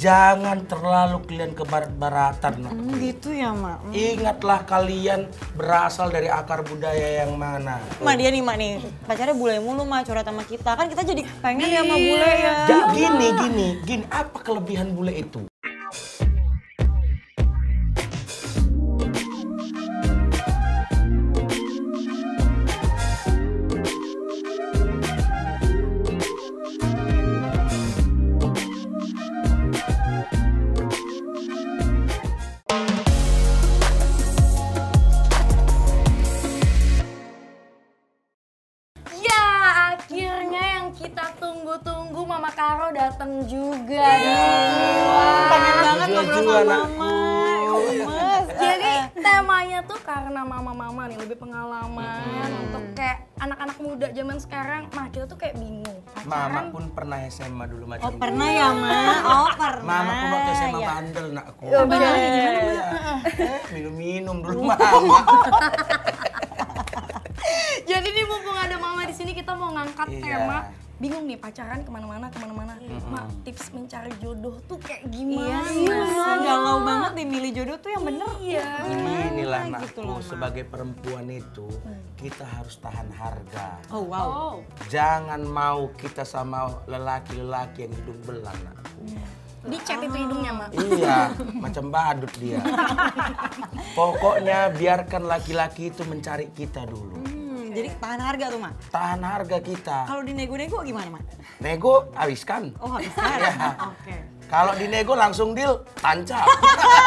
Jangan terlalu kalian ke barat-baratan. Hmm, gitu ya, Mak. Hmm. Ingatlah kalian berasal dari akar budaya yang mana. Mak dia nih, Mak nih. Pacarnya bule mulu, Mak, curhat sama kita. Kan kita jadi pengen ya sama bule ya. Ja- gini, gini, gini. Apa kelebihan bule itu? Temanya tuh karena mama-mama nih lebih pengalaman untuk kayak anak-anak muda zaman sekarang, mah kita tuh kayak bingung. Mama Pacaran pun pernah SMA dulu macam Oh, pernah ya, Mak? Oh, pernah. Mama pun waktu SMA ya. bandel nakku. Oke. Iya. Eh, minum-minum dulu mama. Jadi nih mumpung ada mama di sini kita mau ngangkat Iya. tema bingung nih pacaran ke mana-mana ke mana-mana. Mak tips mencari jodoh tuh kayak Iya gimana? sih, Mak. Galau banget nih milih jodoh tuh yang bener. Iya. Inilah gitu nakku loh, sebagai perempuan itu kita harus tahan harga. Oh, wow. Jangan mau kita sama lelaki-lelaki yang hidung belang nakku. Dicet itu hidungnya, Mak. Iya, macam badut dia. Pokoknya biarkan laki-laki itu mencari kita dulu. Hmm, jadi tahan harga tuh, Mak. Tahan harga kita. Kalau di nego-nego gimana, Mak? Nego habiskan. Oh, habis kan? Iya. Oke. Kalau di nego langsung deal, tancap.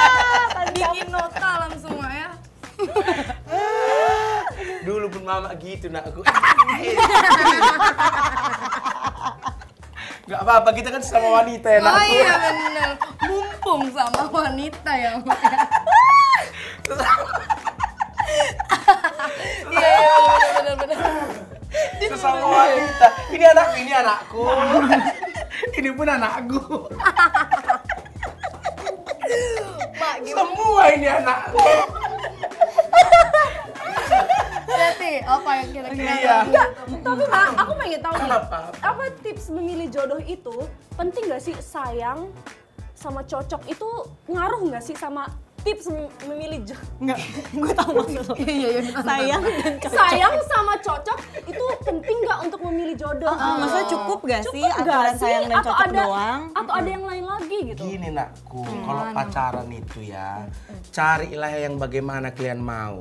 Bikin nota langsung, Mak ya. Dulu pun mama gitu nak aku. Gak apa-apa, kita kan sama wanita ya. Oh iya bener. Mumpung sama wanita ya, Mak. Iya, iya, bener, bener. Sesama wanita. Ini anak ini anakku. ini pun anakku. Mak, Semua ini anakku. Berarti apa yang kira-kira? Iya. Enggak, tapi Mak, aku pengen tahu nih. Apa? Apa tips memilih jodoh itu penting nggak sih sayang sama cocok itu ngaruh nggak sih sama tips mem- memilih jodoh? Enggak, gue tau maksud lo. Iya, iya, bener. Sayang dan cocok. Sayang sama cocok itu penting nggak untuk memilih jodoh? Oh, maksudnya cukup gak sih Cukup nggak aturan sih? sayang dan Atau cocok ada, doang? Atau ada yang lain lagi gitu? Gini nakku, kalau pacaran itu ya, carilah yang bagaimana kalian mau.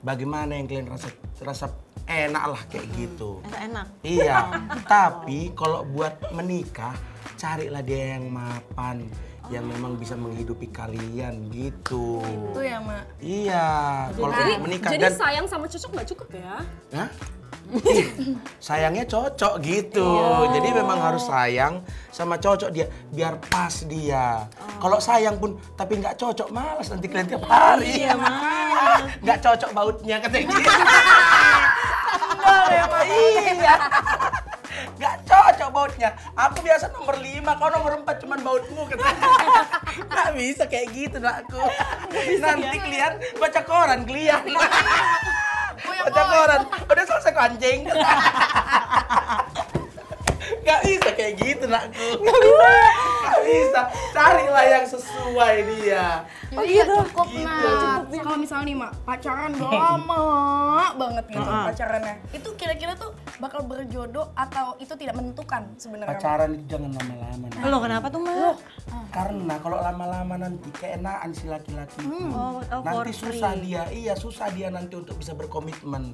Bagaimana yang kalian rasa rasa enak lah kayak gitu. Enak. Iya, tapi kalau buat menikah, carilah dia yang mapan, yang memang bisa menghidupi kalian gitu. Itu ya, Mak. Iya, kalau Jadi, menikah jadi dan sayang sama cocok nggak cukup ya? Hah? Sayangnya cocok gitu. Jadi memang harus sayang sama cocok dia biar pas dia. Kalau sayang pun tapi nggak cocok malas nanti kalian tiap hari. Iya, Mas. Nggak cocok bautnya dia. Ya, Ma? Iya. Nggak cocok bautnya. Aku biasa nomor lima, kau nomor empat cuman bautmu katanya. Nggak bisa kayak gitu, nakku. Nanti kalian baca koran kalian. Baca koran. Udah selesai kancing. Gak bisa kayak gitu nakku. Gak bisa. Gak bisa. Carilah yang sesuai dia. Jadi ya cukup, Gitu. nah. Kalau misalnya nih, Mak, pacaran lama banget gitu pacarannya. Itu kira-kira tuh bakal berjodoh atau itu tidak menentukan sebenarnya? Pacaran itu jangan lama-lama. Nak. Lo kenapa tuh, Mak? Karena kalau lama-lama nanti keenaan si laki-laki itu. Oh, oh, nanti susah free. dia. Iya, susah dia nanti untuk bisa berkomitmen.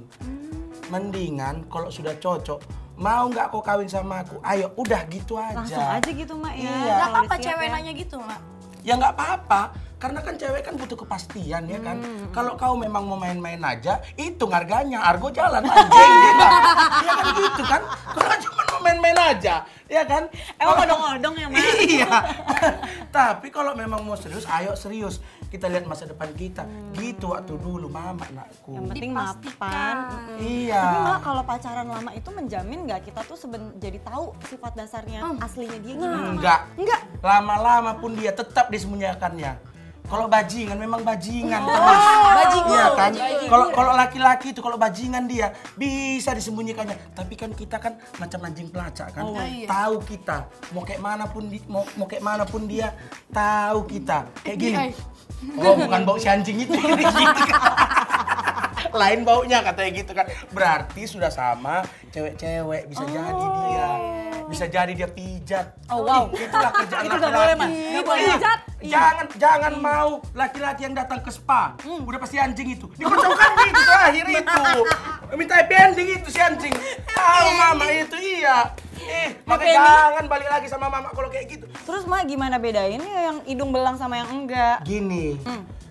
Mendingan kalau sudah cocok, mau nggak kau kawin sama aku? Ayo, udah gitu aja. Langsung aja gitu, Mak ya. Iya. Gak apa-apa siap cewek ya. nanya gitu, Mak. Ya nggak apa-apa, karena kan cewek kan butuh kepastian ya kan. Hmm. Kalau kau memang mau main-main aja, itu harganya, argo jalan anjing gitu. Ya kan gitu kan. Kalau kan main-main aja, ya kan. Emang odong-odong ya, Mak? iya. Tapi kalau memang mau serius, ayo serius. Kita lihat masa depan kita. Gitu waktu dulu mama anakku. Yang penting mapan. Iya. Tapi Mak, kalau pacaran lama itu menjamin nggak kita tuh seben jadi tahu sifat dasarnya aslinya dia gimana? Mak? Enggak. Enggak. Lama-lama pun dia tetap disembunyikannya. Kalau bajingan memang bajingan. Oh, bajingan. Iya kan? Kalau kalau laki-laki itu kalau bajingan dia bisa disembunyikannya. Tapi kan kita kan macam anjing pelacak kan. Oh, iya. Tahu kita mau kayak mana pun di, mau, mau kayak mana pun dia tahu kita. Kayak gini. Oh, bukan bau si anjing itu. Lain baunya katanya gitu kan. Berarti sudah sama cewek-cewek bisa jadi dia. Bisa jadi dia pijat. Oh, wow. Itulah kerjaan Itu laki-laki. Boleh. Iya. Pijat. Jangan jangan mau laki-laki yang datang ke spa. Udah pasti anjing itu. Dikocokkan gitu terakhir itu. Minta happy ending itu si anjing. Tahu mama itu iya. Eh, makanya jangan balik lagi sama mama kalau kayak gitu. Terus mak gimana bedainnya yang hidung belang sama yang enggak? Gini.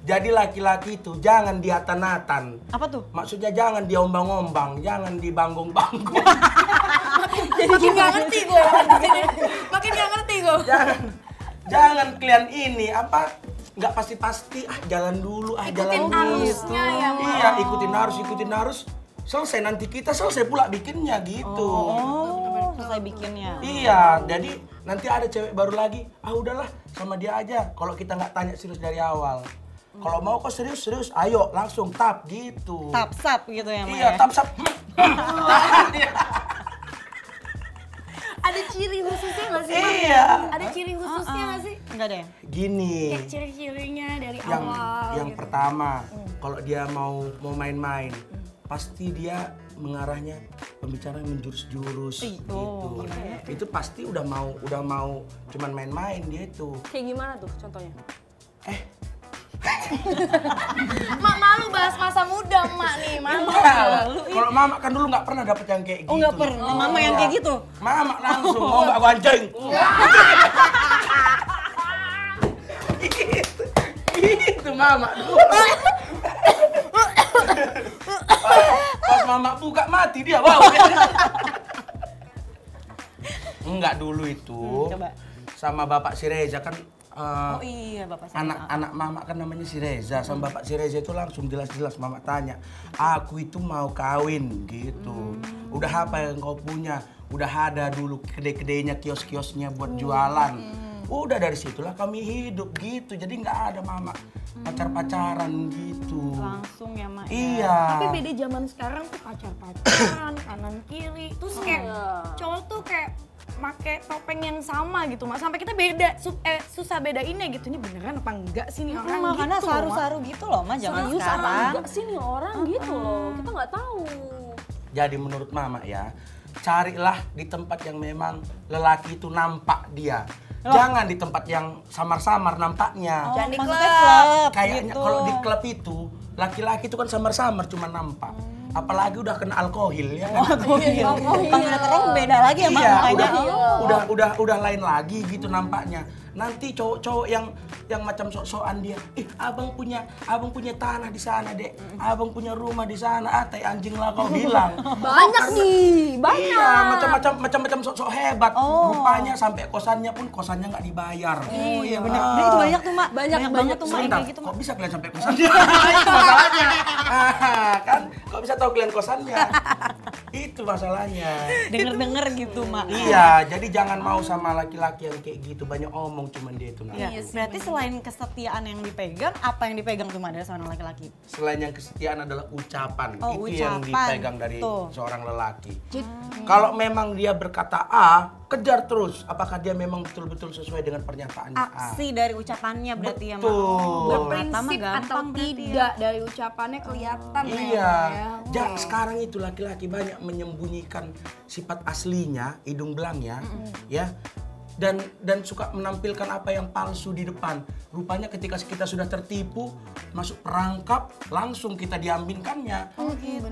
Jadi laki-laki itu jangan diatan-atan. Apa tuh? Maksudnya jangan diombang-ombang, jangan dibanggung-banggung. Makin gak ngerti gue makin gak ngerti gue. jangan jangan kalian ini apa nggak pasti-pasti ah jalan dulu ah Ikutin jalan dulu arusnya ya, Ma. iya ikutin arus ikutin arus selesai nanti kita selesai pula bikinnya gitu Oh, selesai bikinnya. iya jadi nanti ada cewek baru lagi ah udahlah sama dia aja kalau kita nggak tanya serius dari awal kalau mau kok serius serius ayo langsung tap gitu Tap sap gitu ya, Mak iya ya? tap sap. Ada ciri khususnya gak sih? Iya Ada ciri khususnya gak sih? Enggak deh. gini Kayak ciri-cirinya dari yang awal yang gitu. pertama kalau dia mau mau main-main pasti dia mengarahnya pembicaraan menjurus-jurus gitu oh, itu pasti udah mau udah mau cuman main-main dia itu Kayak gimana tuh contohnya? eh Mak malu bahas masa muda mak nih, malu. kalau mama kan dulu nggak pernah dapet yang kayak gitu Oh, nggak pernah. Mama yang kayak gitu? mama langsung mau nggak gonceng gitu gitu mama dulu pas mama buka mati dia wow enggak dulu itu Hmm, coba. sama bapak si Reza kan eh, Oh iya, Bapak saya. anak anak mama kan namanya si Reza. Sama bapak si Reza itu langsung jelas-jelas mama tanya aku itu mau kawin gitu. Udah apa yang kau punya? Udah ada dulu kedai-kedainya kios-kiosnya buat jualan. Udah dari situlah kami hidup gitu. Jadi nggak ada mama pacar-pacaran gitu. Langsung ya, Mak. ya? iya. Tapi beda zaman sekarang tuh pacar-pacaran, kanan kiri. Terus kayak cowok tuh kayak make topeng yang sama gitu mas sampai kita beda su- eh, susah bedainnya gitu ini beneran apa enggak sih nih orang gitu loh, Ma. saru-saru gitu loh, Mak, Serius apa sekarang. enggak sih nih orang gitu loh. Kita nggak tahu. Jadi menurut mama ya, carilah di tempat yang memang lelaki itu nampak dia. Jangan di tempat yang samar-samar nampaknya. Oh, Jangan di klub. klub, Kayaknya gitu. kalau di klub itu laki-laki itu kan samar-samar cuma nampak. Apalagi udah kena alkohol ya kan. Oh, iya. Panggil terong beda lagi ya, iya, makanya. udah, udah udah udah lain lagi gitu nampaknya. Nanti cowok-cowok yang yang macam sok-sokan dia, "Ih, abang punya abang punya tanah di sana, Dek. Abang punya rumah di sana." Ah, tai anjing lah kau bilang. Banyak nih, banyak. Iya, macam-macam macam-macam sok-sok hebat. Oh. Rupanya sampai kosannya pun kosannya nggak dibayar. Oh iya benar. Nah, itu banyak tuh, Mak. Banyak, banget banyak. tuh, Mak, gitu, Mak. kok bisa kalian sampai kosannya? itu masalahnya. Ah, kan, kok bisa tahu kalian kosannya? itu masalahnya. Denger-denger gitu, Mak. Iya, jadi jangan mau sama laki-laki yang kayak gitu banyak omong cuman dia itu. Nah. Iya, berarti selain kesetiaan yang dipegang, apa yang dipegang tuh Mak dari seorang laki-laki? Selain yang kesetiaan adalah ucapan. Oh, itu yang ucapan. dipegang dari Tuh. seorang lelaki. Kalau memang dia berkata A, kejar terus apakah dia memang betul-betul sesuai dengan pernyataannya A. Aksi dari ucapannya berarti ya. Betul. Oh, berprinsip atau berarti ya. tidak dari ucapannya kelihatan ya, Iya, ya. ja, sekarang itu laki-laki banyak menyembunyikan sifat aslinya, hidung belangnya, ya, dan dan suka menampilkan apa yang palsu di depan. Rupanya ketika kita sudah tertipu, masuk perangkap, langsung kita diambilkannya. Oh gitu.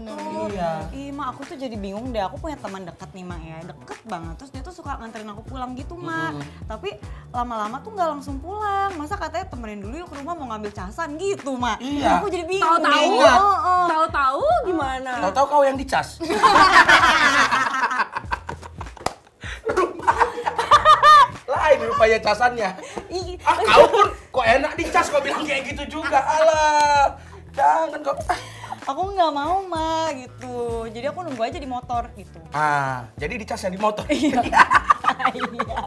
Iya. Ih, Mak, aku tuh jadi bingung deh. Aku punya teman dekat nih, Mak ya. Deket banget. Terus dia tuh suka nganterin aku pulang gitu, Mak. Tapi lama-lama tuh nggak langsung pulang. Masa katanya temenin dulu yuk ke rumah mau ngambil casan gitu, Mak. Iya. Aku jadi bingung. Tahu-tahu. Oh, oh. tahu-tahu gimana? Tahu-tahu kau yang dicas. Rupanya. Lain rupanya casannya. Ah, kau pun kok enak dicas kau bilang kayak gitu juga. Alah. Jangan kau. aku nggak mau, Mak, gitu. Jadi aku nunggu aja di motor gitu. Ah, jadi dicasnya di motor. Iya.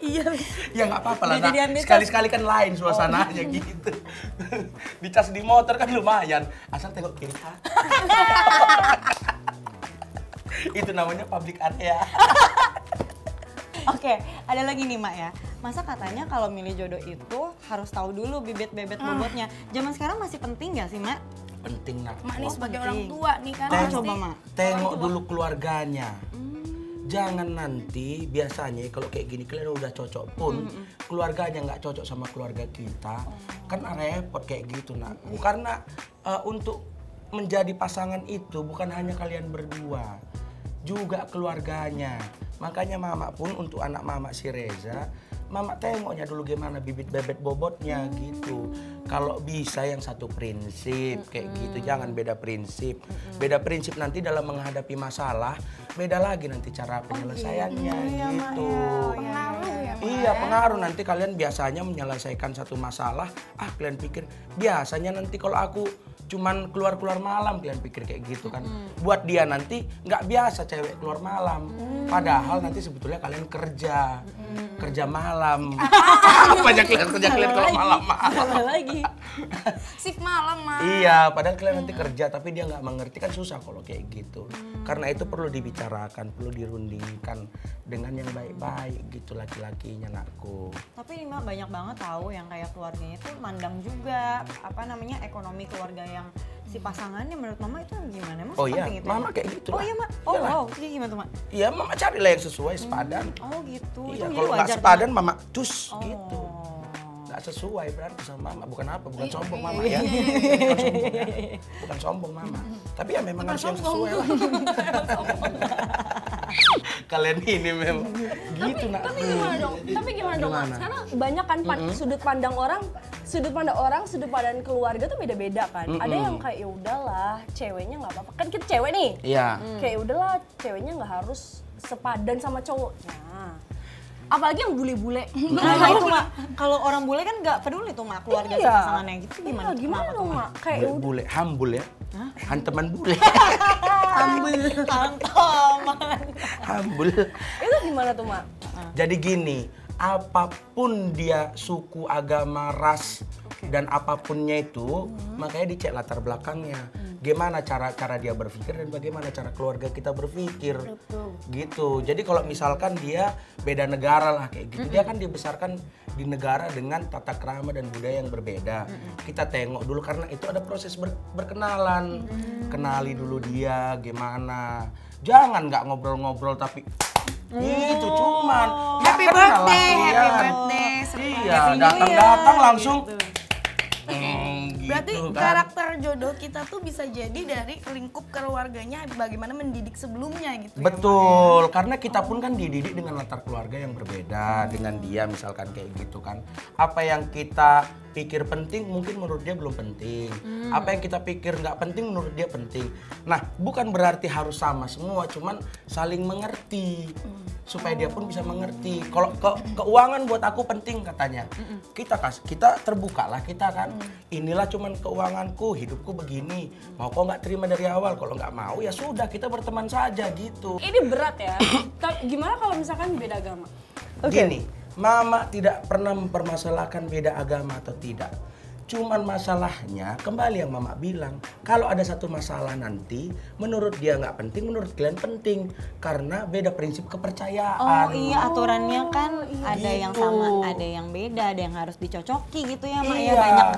Iya. Ya nggak apa-apa lah, dicas. sekali-sekali kan lain suasananya gitu. Dicas di motor kan lumayan, asal tengok kiri. Itu namanya public area. Oke, ada lagi nih Mak ya. Masa katanya kalau milih jodoh itu harus tahu dulu bibit-bebet bobotnya. Zaman sekarang masih penting nggak sih Mak? Penting nak. Mak nih Oh, sebagai penting. orang tua nih kan Oh, pasti. coba Mak. Tengok dulu keluarganya. Jangan nanti biasanya kalau kayak gini kalian udah cocok pun keluarganya nggak cocok sama keluarga kita kan repot kayak gitu nak karena eh, untuk menjadi pasangan itu bukan hanya kalian berdua juga keluarganya makanya mama pun untuk anak mama si Reza mama tengoknya dulu gimana bibit bebet bobotnya gitu. Kalau bisa yang satu prinsip kayak gitu. Jangan beda prinsip. Beda prinsip nanti dalam menghadapi masalah beda lagi nanti cara penyelesaiannya gitu. Pengaruh ya. Iya pengaruh. Nanti kalian biasanya menyelesaikan satu masalah ah kalian pikir biasanya nanti kalau aku cuman keluar-keluar malam kalian pikir kayak gitu kan. Buat dia nanti nggak biasa cewek keluar malam. Padahal nanti sebetulnya kalian kerja. Kerja malam. Banyak kalian kerja kalian kalau malam. Salah lagi. Shift malam, Mak. Iya, padahal kalian nanti kerja tapi dia nggak mengerti kan susah kalau kayak gitu. Karena itu perlu dibicarakan, perlu dirundingkan dengan yang baik-baik gitu laki-lakinya nakku. Tapi ini Mak banyak banget tahu yang kayak keluarganya itu mandang juga apa namanya ekonomi keluarga yang si pasangannya menurut Mama itu gimana? Emang Oh iya, itu Mama ya? kayak gitu Oh lah. iya Mak. Oh Iyalah. wow, jadi gimana tuh Mak? Iya, mama carilah yang sesuai sepadan. Oh gitu. Iya, itu kalau nggak sepadan mama cus Oh. gitu. Nggak sesuai berarti sama mama, bukan apa, bukan Iya, sombong mama ya. Bukan sombong ya. Bukan sombong mama. Tapi ya memang harus yang sesuai lah. Kalian ini memang gitu nak. Tapi gimana dong? Tapi gimana dong? Gimana? Sekarang banyak kan pan- sudut pandang orang, sudut pandang orang, sudut pandang keluarga tuh beda-beda kan. Ada yang kayak ya udahlah, ceweknya nggak apa-apa. Kan kita cewek nih. Iya. Kayak ya udahlah, ceweknya nggak harus sepadan sama cowoknya. Apalagi yang bule-bule. Nah, itu Mak, kalau orang bule kan nggak peduli tuh Mak keluarga Iya. pasangannya gitu gimana? Iya, tuh, gimana dong, tuh, Mak? Kayak ya Bule, bule, hambul ya. Hanteman bule. Ambil tantoman. hambul. Itu gimana tuh, Mak? Jadi gini, apa pun dia suku, agama, ras dan apapunnya itu, makanya dicek latar belakangnya. Gimana cara cara dia berpikir dan bagaimana cara keluarga kita berpikir. Gitu. Jadi kalau misalkan dia beda negara lah kayak gitu, dia kan dibesarkan di negara dengan tata krama dan budaya yang berbeda. Kita tengok dulu karena itu ada proses ber- berkenalan. Kenali dulu dia gimana. Jangan nggak ngobrol-ngobrol tapi itu cuman ya Happy birthday, happy iya. birthday. Iya, datang-datang langsung. Hmm, Berarti gitu kan. karakter jodoh kita tuh bisa jadi dari lingkup keluarganya bagaimana mendidik sebelumnya gitu. ya, Betul, karena kita pun kan dididik dengan latar keluarga yang berbeda dengan dia misalkan kayak gitu kan. Apa yang kita pikir penting mungkin menurut dia belum penting. Apa yang kita pikir nggak penting menurut dia penting. Nah, bukan berarti harus sama semua, cuman saling mengerti supaya dia pun bisa mengerti. Kalau ke- keuangan buat aku penting katanya. Kita kas kita terbuka lah kita kan. Inilah cuman keuanganku, hidupku begini. Mau kok nggak terima dari awal, kalau nggak mau ya sudah kita berteman saja gitu. Ini berat ya. Gimana kalau misalkan beda agama? Gini, mama tidak pernah mempermasalahkan beda agama atau tidak. Cuman masalahnya, kembali yang mama bilang, kalau ada satu masalah nanti, menurut dia nggak penting, menurut kalian penting. Karena beda prinsip Oh kepercayaan. iya aturannya kan ada yang Gitu. sama, ada yang beda, ada yang harus dicocoki gitu ya Mak ya Iya. banyak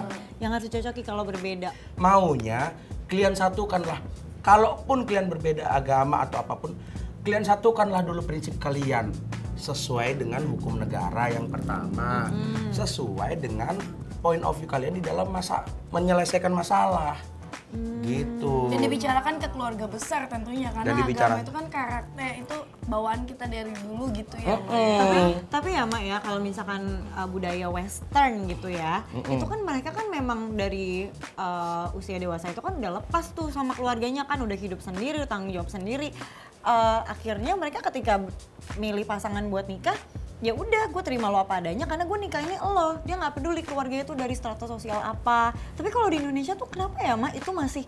yang harus dicocoki kalau berbeda. Maunya, kalian satukanlah. Kalaupun kalian berbeda agama atau apa pun, kalian satukanlah dulu prinsip kalian. Sesuai dengan hukum negara yang pertama. Sesuai dengan point of view kalian di dalam masa menyelesaikan masalah. Gitu. Dan dibicarakan ke keluarga besar tentunya karena Dan dibicarakan. agama itu kan karakter itu bawaan kita dari dulu gitu ya. Tapi tapi ya Mak ya kalau misalkan uh, budaya western gitu ya, itu kan mereka kan memang dari uh, usia dewasa itu kan udah lepas tuh sama keluarganya kan udah hidup sendiri, tanggung jawab sendiri. Uh, akhirnya mereka ketika milih pasangan buat nikah ya udah gue terima lo apa adanya karena gue nikah ini lo. Dia nggak peduli keluarganya tuh dari strata sosial apa. Tapi kalau di Indonesia tuh kenapa ya mak itu masih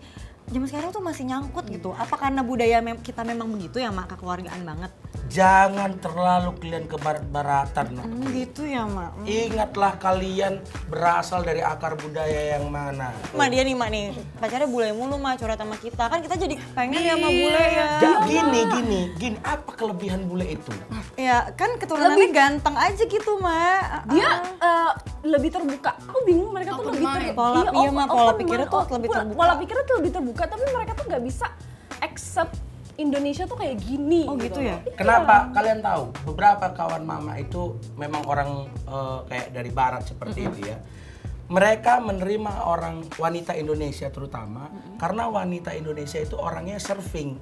zaman sekarang tuh masih nyangkut gitu. Apa karena budaya kita memang begitu ya mak kekeluargaan banget jangan terlalu kalian ke barat-baratan. Hmm, gitu ya, Mak. Hmm. Ingatlah kalian berasal dari akar budaya yang mana. Mak dia nih, Mak nih. Pacarnya bule mulu, Mak, curhat sama kita. Kan kita jadi pengen ya sama bule ya. Ja- gini, gini, gini. Apa kelebihan bule itu? Ya, kan keturunannya ganteng aja gitu, Mak. dia eh, lebih terbuka. Aku bingung mereka tuh Open lebih terbuka. Pola- iya, Ma, pola pikirnya tuh lebih terbuka. Pola pikirnya tuh lebih terbuka, tapi mereka tuh nggak bisa accept Indonesia tuh kayak gini. Oh, gitu ya? Kenapa? Kalian tahu beberapa kawan mama itu memang orang eh, kayak dari barat seperti itu ya. Mereka menerima orang wanita Indonesia terutama karena wanita Indonesia itu orangnya serving,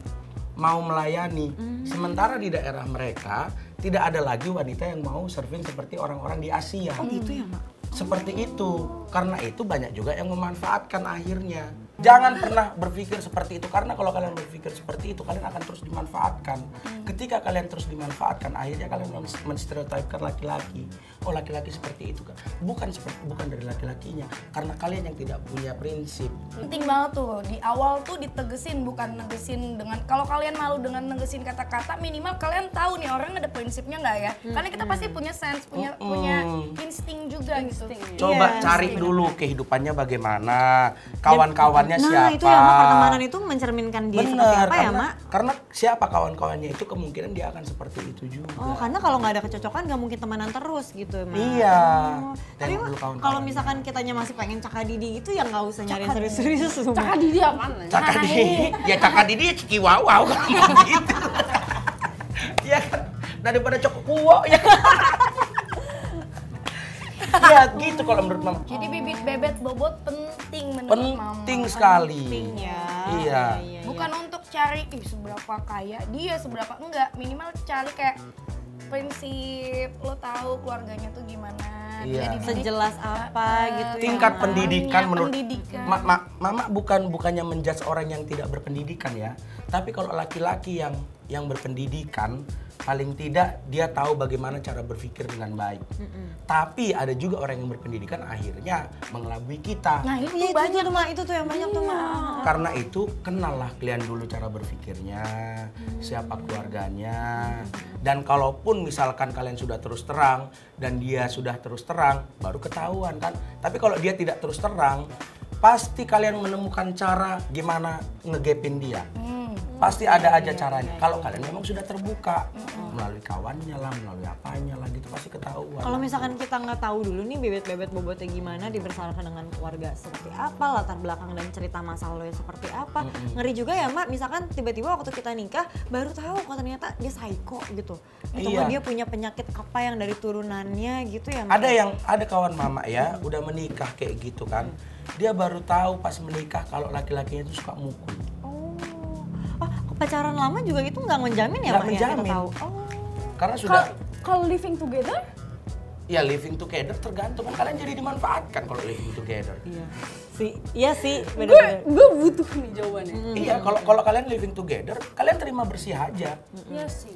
mau melayani. Sementara di daerah mereka tidak ada lagi wanita yang mau serving seperti orang-orang di Asia. Oh, gitu ya, Mak. Seperti itu. Karena itu banyak juga yang memanfaatkan akhirnya. Jangan pernah berpikir seperti itu karena kalau kalian berpikir seperti itu kalian akan terus dimanfaatkan. Ketika kalian terus dimanfaatkan akhirnya kalian men- menstereotipkan laki-laki. Oh laki-laki seperti itu kan. Bukan seperti bukan dari laki-lakinya karena kalian yang tidak punya prinsip. Penting banget tuh di awal tuh ditegesin bukan negesin dengan kalau kalian malu dengan negesin kata-kata minimal kalian tahu nih orang ada prinsipnya nggak ya? Karena kita pasti punya sense, punya punya insting juga gitu. Coba Yes, cari dulu kehidupannya bagaimana, kawan-kawannya Nah, siapa. itu ya, Mak. Pertemanan itu mencerminkan dia seperti Bener, apa ya, karena, Mak? karena siapa kawan-kawannya itu kemungkinan dia akan seperti itu juga. Oh, karena kalau nggak ada kecocokan nggak mungkin temenan terus gitu, Mak. Iya. Oh, Tapi Mak, dulu kawan-kawan. kalau misalkan kitanya masih pengen cakadidi itu ya nggak usah nyari serius-serius tuh, Cakap Mak. di dia mana? Cakap di, ya cakap di dia ciki wow wow gitu. ya kan daripada cokok ya. ya gitu kalau menurut mama. Jadi bibit bebet bobot penting menurut mama. Penting sekali. Penting ya. Iya. iya. Bukan untuk cari ih seberapa kaya dia seberapa enggak minimal cari kayak prinsip lo tahu keluarganya tuh gimana Iya. dididik Sejelas apa gitu ya, Tingkat Mak. pendidikan Punya menurut pendidikan. Ma- ma- mama bukan bukannya menjudge orang yang tidak berpendidikan ya. Tapi kalau laki-laki yang yang berpendidikan paling tidak dia tahu bagaimana cara berpikir dengan baik. Tapi ada juga orang yang berpendidikan akhirnya mengelabui kita. Nah itu Iya, itu banyak tuh, Mak. Itu tuh yang banyak tuh, Mak. Karena itu kenallah kalian dulu cara berpikirnya, siapa keluarganya. Dan kalaupun misalkan kalian sudah terus terang dan dia sudah terus terang, baru ketahuan kan. Tapi kalau dia tidak terus terang, pasti kalian menemukan cara gimana ngegepin dia. Pasti ada aja caranya. Kalau kalian memang sudah terbuka melalui kawannya lah, melalui apanya lah gitu pasti ketahuan. Kalau misalkan kita nggak tahu dulu nih bebet-bebet bobotnya gimana, dibersamakan dengan keluarga seperti apa, latar belakang dan cerita masa lalu seperti apa. Ngeri juga ya, Mak, misalkan tiba-tiba waktu kita nikah baru tahu kok ternyata dia psycho gitu. Atau Iya. nggak dia punya penyakit apa yang dari turunannya gitu ya, Mak. Ada yang ada kawan mama ya, udah menikah kayak gitu kan. Dia baru tahu pas menikah kalau laki-lakinya itu suka mukul. Pacaran lama juga itu nggak menjamin ya, Nggak Mak, ya? Menjamin. tahu. Oh. Karena sudah Kalau living together, ya living together tergantung kan kalian jadi dimanfaatkan kalau living together. Iya. Si, iya sih, gue gue butuh nih jawabannya. Iya, kalau kalau kalian living together, kalian terima bersih aja. Iya sih.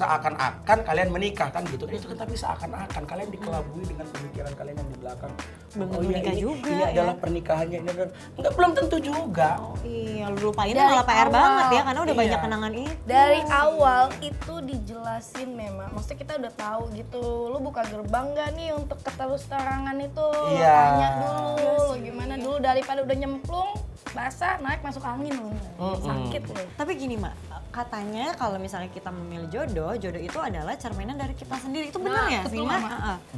Seakan-akan kalian menikah kan gitu. Itu kan tapi seakan-akan kalian dikelabui dengan pemikiran kalian yang di belakang. Belum oh iya menikah ini, juga ini ya. adalah pernikahannya ini adalah enggak belum tentu juga. Oh iya, lu lupain Dari malah PR awal. banget ya karena udah Iya. banyak kenangan itu. dari awal itu dijelasin memang maksudnya kita udah tahu gitu lu buka gerbang gak nih untuk keterus terangan itu Iya. tanya dulu lu gimana dulu daripada udah nyemplung basah naik masuk angin lu sakit lu Tapi gini mak, katanya kalau misalnya kita memilih jodoh, jodoh itu adalah cerminan dari kita sendiri. Itu benar Nah, ya, betul, Vina?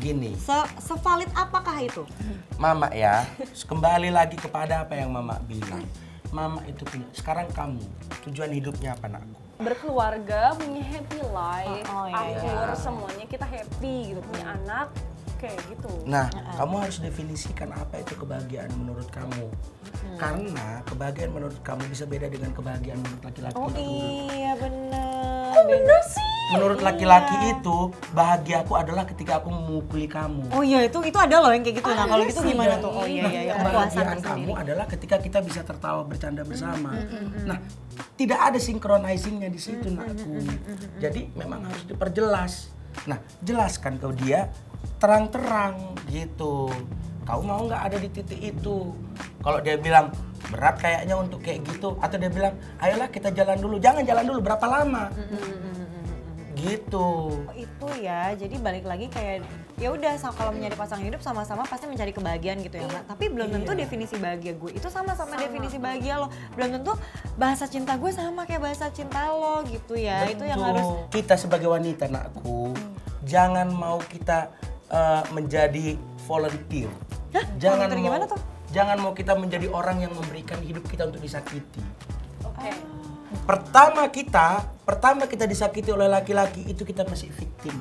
Gini, Se sevalid apakah itu? Mama ya, kembali lagi kepada apa yang Mama bilang. Mama itu punya, sekarang kamu, tujuan hidupnya apa nakku? Berkeluarga, punya happy life, Oh, oh, iya. akur, semuanya kita happy gitu, punya anak, kayak gitu. Nah, kamu harus definisikan apa itu kebahagiaan menurut kamu. Karena kebahagiaan menurut kamu bisa beda dengan kebahagiaan menurut laki-laki Oh iya bener. Kok bener sih? Menurut laki-laki itu, bahagiaku adalah ketika aku memukuli kamu. Oh iya itu itu ada loh yang kayak gitu. Nah kalau gitu gimana tuh? Oh iya Nah, iya, iya. kebahagiaan kamu adalah ketika kita bisa tertawa bercanda bersama. Nah, tidak ada synchronizingnya di situ, nakku. Jadi memang harus diperjelas. Nah, jelaskan ke dia terang-terang gitu. Kau mau nggak ada di titik itu? Kalau dia bilang berat kayaknya untuk kayak gitu, atau dia bilang, ayolah kita jalan dulu. Jangan jalan dulu. Berapa lama? Gitu. Oh, itu ya jadi balik lagi kayak ya udah kalau mencari pasangan hidup sama-sama pasti mencari kebahagiaan gitu ya Mak. tapi belum tentu definisi bahagia gue itu sama sama definisi bahagia lo belum tentu bahasa cinta gue sama kayak bahasa cinta lo gitu ya itu yang harus kita sebagai wanita nakku jangan mau kita eh, menjadi volunteer. jangan Volunteer mau gimana tuh? jangan mau kita menjadi orang yang memberikan hidup kita untuk disakiti. Oke. Pertama kita, pertama kita disakiti oleh laki-laki itu kita masih victim.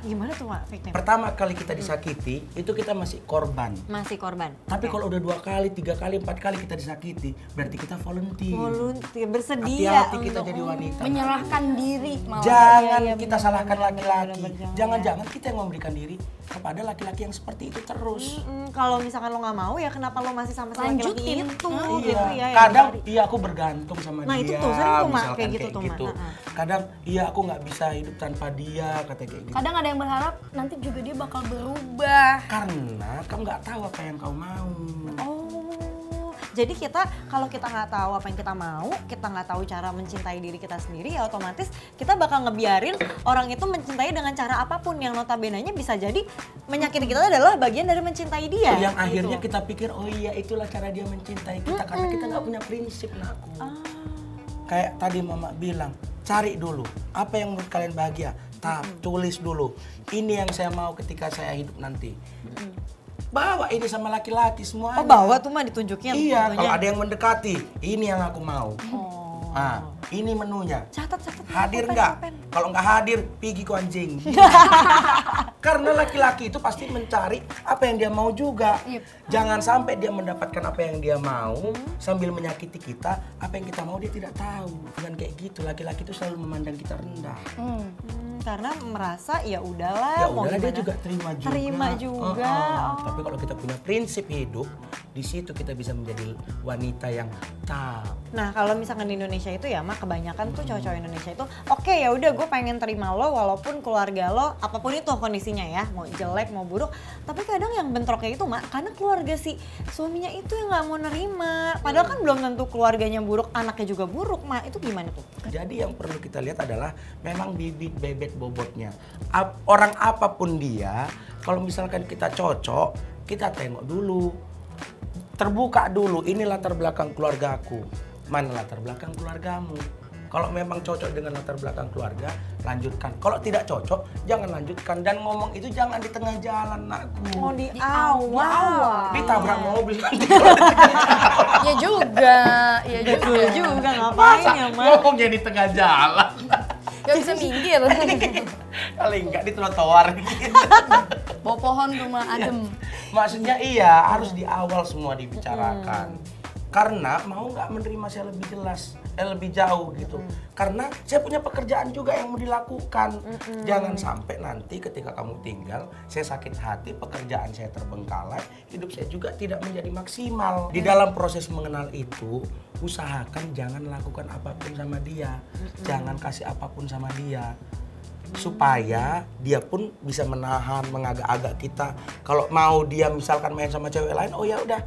Ah gimana tuh mak victim Pertama kali kita disakiti itu kita masih korban. masih korban Tapi kalau udah dua kali, tiga kali, empat kali kita disakiti, berarti kita volunteer. volunteer bersedia Hati-hati kita untuk- jadi wanita. Menyerahkan diri malah. Jangan Iya, iya, kita benar, salahkan laki-laki. Jangan-jangan kita yang memberikan diri kepada laki-laki yang seperti itu terus. Mm, kalau misalkan lo nggak mau ya kenapa lo masih sama sama laki-laki Lanjutin. itu Hmm. gitu ya yang Kadang dicari. iya aku bergantung sama Nah, dia. itu tuh, sering tuh, Mak, misalkan kayak gitu tuh. Kadang iya aku nggak bisa hidup tanpa dia kata kayak gitu. Kadang ada yang berharap nanti juga dia bakal berubah. Karena kamu nggak tahu apa yang kau mau. Oh, jadi kita kalau kita nggak tahu apa yang kita mau, kita nggak tahu cara mencintai diri kita sendiri, ya otomatis kita bakal ngebiarin orang itu mencintai dengan cara apa pun yang notabene-nya bisa jadi menyakiti kita adalah bagian dari mencintai dia. yang gitu. akhirnya kita pikir oh iya itulah cara dia mencintai kita karena kita nggak punya prinsip nah aku. Ah. Kayak tadi mama bilang cari dulu apa yang menurut kalian bahagia. Tap, tulis dulu. Ini yang saya mau ketika saya hidup nanti. Bawa ini sama laki-laki semuanya. Oh bawa tuh mah ditunjukin. Iya, kalau ada yang mendekati, ini yang aku mau. Oh. Ah, ini menunya. Catat catat. Hadir nggak? Kalau nggak hadir, pergi ku anjing. Karena laki-laki itu pasti mencari apa yang dia mau juga. Jangan sampai dia mendapatkan apa yang dia mau sambil menyakiti kita. Apa yang kita mau dia tidak tahu. Dengan kayak gitu, laki-laki itu selalu memandang kita rendah. Hmm, karena merasa ya udahlah Ya mau udahlah dia juga terima juga. Terima juga. Uh-uh. Oh. Tapi kalau kita punya prinsip hidup, di situ kita bisa menjadi wanita yang tak. Nah kalau misalkan di Indonesia itu ya mak kebanyakan tuh cowok-cowok Indonesia itu oke ya udah gue pengen terima lo walaupun keluarga lo apa pun itu kondisinya ya mau jelek mau buruk tapi kadang yang bentroknya itu mak karena keluarga si suaminya itu yang nggak mau nerima padahal kan belum tentu keluarganya buruk anaknya juga buruk mak itu gimana tuh? Jadi yang perlu kita lihat adalah memang bibit bobotnya. Ap- orang apa pun dia, kalau misalkan kita cocok, kita tengok dulu. Terbuka dulu, ini latar belakang keluargaku. Mana latar belakang keluargamu? Kalau memang cocok dengan latar belakang keluarga, lanjutkan. Kalau tidak cocok, jangan lanjutkan. Dan ngomong itu jangan di tengah jalan, nakku. Oh di, awal. Ditabrak mobil nanti. Ya juga, ya juga. Betul juga ngapain Masa ya mak? ngomongnya di tengah jalan? Gak bisa minggir. Kali enggak di trotoar gitu. Bawa pohon rumah adem. Maksudnya iya, harus di awal semua dibicarakan. Karena mau nggak menerima saya lebih jelas, lebih jauh gitu. Karena saya punya pekerjaan juga yang mau dilakukan. Jangan sampai nanti ketika kamu tinggal, saya sakit hati, pekerjaan saya terbengkalai, hidup saya juga tidak menjadi maksimal. Di dalam proses mengenal itu, usahakan jangan lakukan apa pun sama dia, jangan kasih apa pun sama dia. Supaya dia pun bisa menahan mengagak-agak kita. Kalau mau dia misalkan main sama cewek lain oh ya udah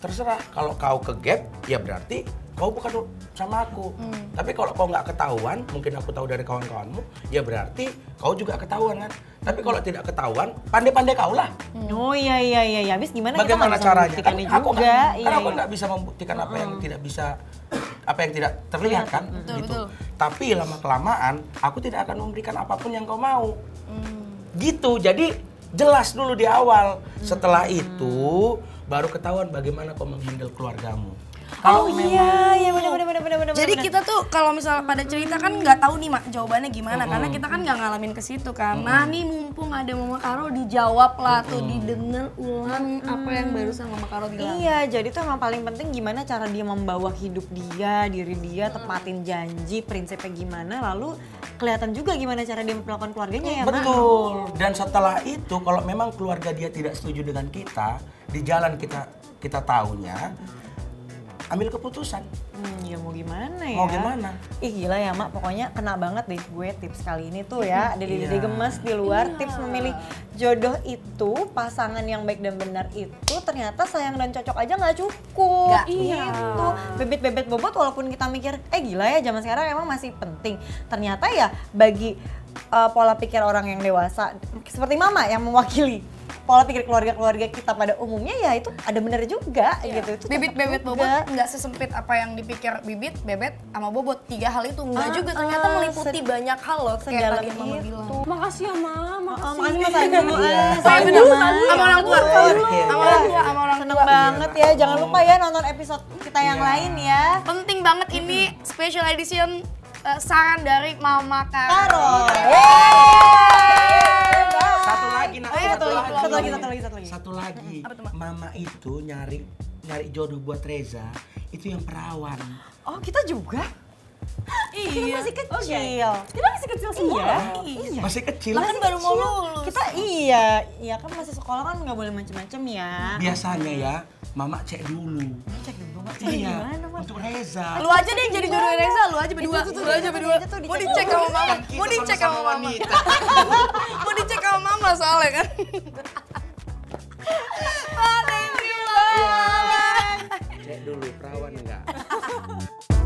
terserah. Kalau kau ke gap ya berarti kau bukan sama aku. Tapi kalau kau nggak ketahuan mungkin aku tahu dari kawan-kawanmu ya berarti kau juga ketahuan kan? Tapi kalau tidak ketahuan pandai-pandai kau lah. Oh iya iya iya ya. Habis gimana bagaimana kita caranya? aku juga? kan, Iya, kan aku iya. nggak bisa membuktikan apa yang tidak bisa apa yang tidak terlihat kan? gitu. tapi lama kelamaan aku tidak akan memberikan apa pun yang kau mau. Gitu. Jadi jelas dulu di awal. Setelah itu baru ketahuan bagaimana kau menghandle keluargamu Oh iya iya benar benar benar benar benar. Jadi benar. kita tuh kalau misalnya pada cerita kan nggak tahu nih mak jawabannya gimana karena kita kan nggak ngalamin ke situ kan. Nah nih mumpung ada Mama Karo dijawab lah tuh didengar ulang apa yang barusan Mama Karo bilang. Iya, jadi tuh emang paling penting gimana cara dia membawa hidup dia, diri dia, tepatin janji, prinsipnya gimana, lalu kelihatan juga gimana cara dia memperlakukan keluarganya ya, Mak. Betul. Dan setelah itu kalau memang keluarga dia tidak setuju dengan kita, di jalan kita kita tahunya, ambil keputusan. Hmm, ya mau gimana ya? Mau gimana? Ih gila ya mak, pokoknya kena banget deh gue tips kali ini tuh ya. Ada di Iya. gemes di luar, tips memilih jodoh itu, pasangan yang baik dan benar itu ternyata sayang dan cocok aja nggak cukup. Nggak. Iya. Gitu. Bebet-bebet bobot walaupun kita mikir, eh gila ya zaman sekarang emang masih penting. Ternyata ya bagi uh, pola pikir orang yang dewasa, seperti mama yang mewakili pola pikir keluarga-keluarga kita pada umumnya ya itu ada bener juga gitu. Itu Bibit tetap bebet juga. bobot nggak sesempit apa yang dipikir bibit bebet sama bobot tiga hal itu Ah, enggak juga ternyata ah, meliputi banyak hal loh kayak tadi yang mama itu. bilang Makasih ya, Ma. Oh, Makasih. makasih mas. Iya. ah. saya dulu sama- orang tua Iya. sama orang tua sama orang Seneng tua banget ya, jangan lupa ya nonton episode kita yang Iya. lain ya. penting banget ini special edition eh, saran dari Mama Karo. Karo. Itu nyari nyari jodoh buat Reza itu yang perawan. Oh kita juga? Kita masih kecil. Kita masih kecil semua. Iya. Iya. Masih kecil. Lah kan baru mau lulus. Kita iya, iya kan masih sekolah kan nggak boleh macem-macem ya. Biasanya ya, Mama cek dulu. Cek dulu, Mak. Cek Iya, gimana, Mak? untuk Reza. Lu aja deh yang jadi jodoh Reza, lu aja berdua. Itu Lu aja berdua. Mau dicek dulu. sama mama. Mau dicek sama mama. Mau dicek sama mama soalnya kan. dulu perawan enggak?